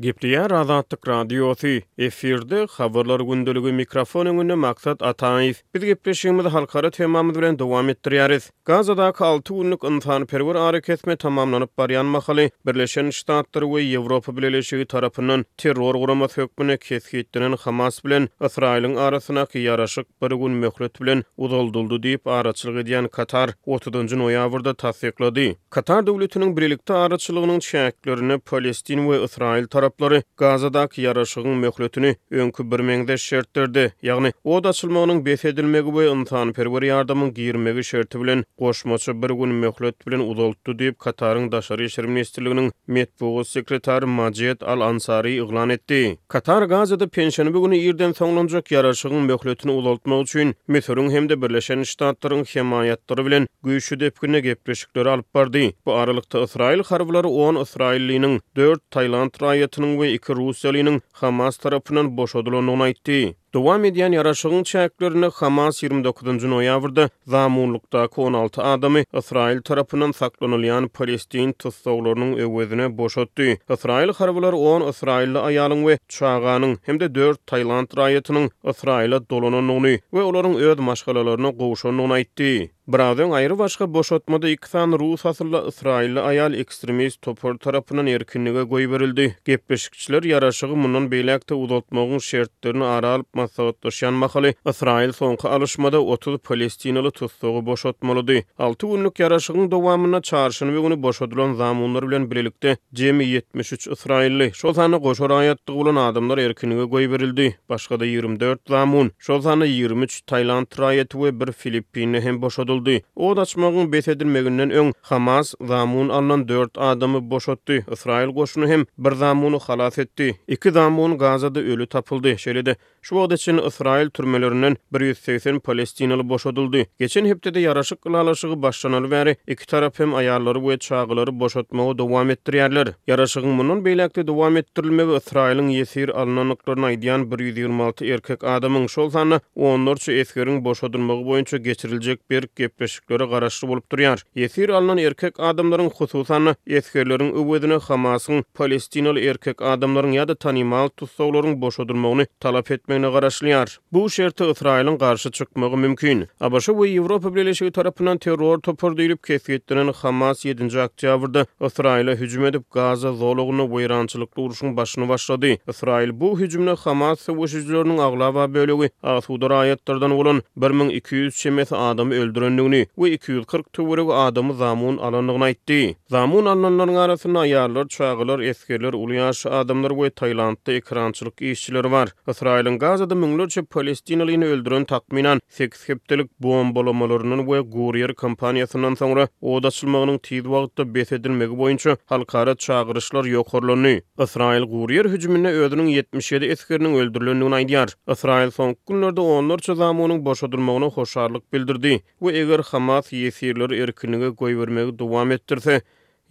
Gepleýär Azatlyk Radiosy, efirde, Habarlar gündeligi, mikrofon öňünde Maksat Ataýew. Biz gepleşigimizi halkara temamyz bilen dowam etdirýäris. Gazadaky alty günlük ynsanperwer arakesme tamamlanyp barýan mahaly, Birleşen Ştatlar we Ýewropa Bileleşigi tarapyndan terror guramasy hökmünde kesgitlenen Hamas bilen Ysraýylyň arasyndaky ýaraşyk bir gün möhlet bilen uzaldyldy diýip, araçylyk edýän Katar otuzynjy noýabrda tassyklady. Katar Döwletiniň bilelikde araçylygynyň çäklerinde Palestin we Ysraýyl taraplary Gazadaky ýaraşygyň möhletini öňki birmeňzeş şertlerde, ýagny od açylmagynyň bes edilmegi we ynsanperwer ýardamyň girmegi şerti bilen goşmaça bir gün möhlet bilen uzaltdy diýip, Kataryň Daşary işler ministrliginiň metbugat sekretary Majed Al-Ansari yglan etdi. Katar Gazada penşenbe güni irden soňlanjak ýaraşygyň möhletini uzaltmak üçin Müsüriň hem-de Birleşen Ştatlaryň hemaýatlary bilen güýçli depginde gepleşikleri alyp bardy. Bu aralykda, ysraýyl harbylary on ysraýyllynyň, dört taýland raýatynyň we iki russiýalynyň Hamas tarapyndan boşadylandygyny aýtdy. Dowam edýän ýaraşygyň çäklerinde Hamas ýigrimi dokuzynjy noýabrda zamunlykdaky on alty adamy ysraýyl tarapyndan saklanylýan palestin tussaglarynyň öwezine boşatdy. Ysraýyl harbylary on ysraýylly aýalyň we çaganyň hem-de dört taýland raýatynyň Ysraýyla dolanandygyny we olaryň öz maşgalalaryna gowşandygyny aýtdy. Biraz öň aýrybaşga boşatmada iki sany rus asylly ysraýylly aýal ekstremist topar tarapyndan erkinlige goýberildi. Gepleşikçiler ýaraşygy mundan beýläk-de uzaltmagyň şertlerini ara alyp maslahatlaşýan mahaly, Ysraýyl soňky alyşmada otuz palestinaly tussagy boşatmalydy. Alty günlük ýaraşygyň dowamynda çarşenbe güni boşadylan zamunlar bilen birlikde, Jemi ýetmiş üç ysraýylly, şol sanda goşa raýatlygy bolan adamlar erkinlige goýberildi, başga-da ýigrimi dört zamun, şol sanda ýigrimi üç Tailand raýaty we bir filippinli hem boşadyldy. Ot açmagyň bes edilmeginden öň, Hamas zamun alnan dört adamy boşatdy, ysraýyl goşuny hem bir zamuny halas etdi. Iki zamun Gazada öli tapyldy, şeýle-de Şu wagta çenli ysraýyl türmelerinden bir ýüz segsen palestinaly boşadyldy. Geçen hepdede ýaraşyk ylalaşygy başlanaly bäri iki tarap hem aýallary we çagalary boşatmagy dowam etdirýärler. Ýaraşygyň mundan beýläk-de dowam etdirilmegi Ysraýylyň ýesir alynandyklaryny aýdýan bir ýüz ýigrimi alty erkek adamyň, şol sanda onlarça esgeriň boşadylmagy boýunça geçiriljek berk gepleşiklere garaşly bolup durýar. Ýesir alnan erkek adamlaryň, hususan-da, esgerleriň öwezine Hamasyň palestinaly erkek adamlaryň ýa-da tanymal tussaglaryň boşadylmagyny talap etmegine garaşylýar. Bu şerte Ysraýylyň garşy çykmagy mümkin. ABŞ we Ýewropa Birleşigi tarapyndan terror topar diýlip kesgitlenen Hamas ýedinji oktýabrda Ysraýyla hüjüm edip, Gaza zolagynda weýrançylykly urşuň başyny başlady. Ysraýyl bu hüjümde Hamas söweşijileriniň aglaba bölegi asuda raýatlardan bolan, bir müň iki ýüz çemesi adamy öldürendigini we iki ýüz kyrk töweregi adamy zamun alandygyny aýtdy. Zamun alnanlaryň arasynda aýallar, çagalar, esgerler, uly ýaşly adamlar we Tailandda ekerançylyk işçileri bar. Ysraýylyň Gazada müňlerçe palestinalyny öldüren takmynan sekiz hepdelik bombalamalaryndan we Guerrier kampaniýasyndan soňra, od açylmagynyň tiz wagtda bes edilmegi boýunça halkara çagyryşlar ýokarlandy. Ysraýyl guryýer hüjüminde özüniň ýetmiş ýedi esgeriniň öldürilendigini aýdýar. Ysraýyl soňky günlerde onlarça zamunyň boşadylmagyna hoşallyk bildirdi we eger Hamas ýesirleri erkinlige goýbermegi dowam etdirse,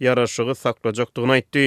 ýaraşygy saklajakdygyny aýtdy.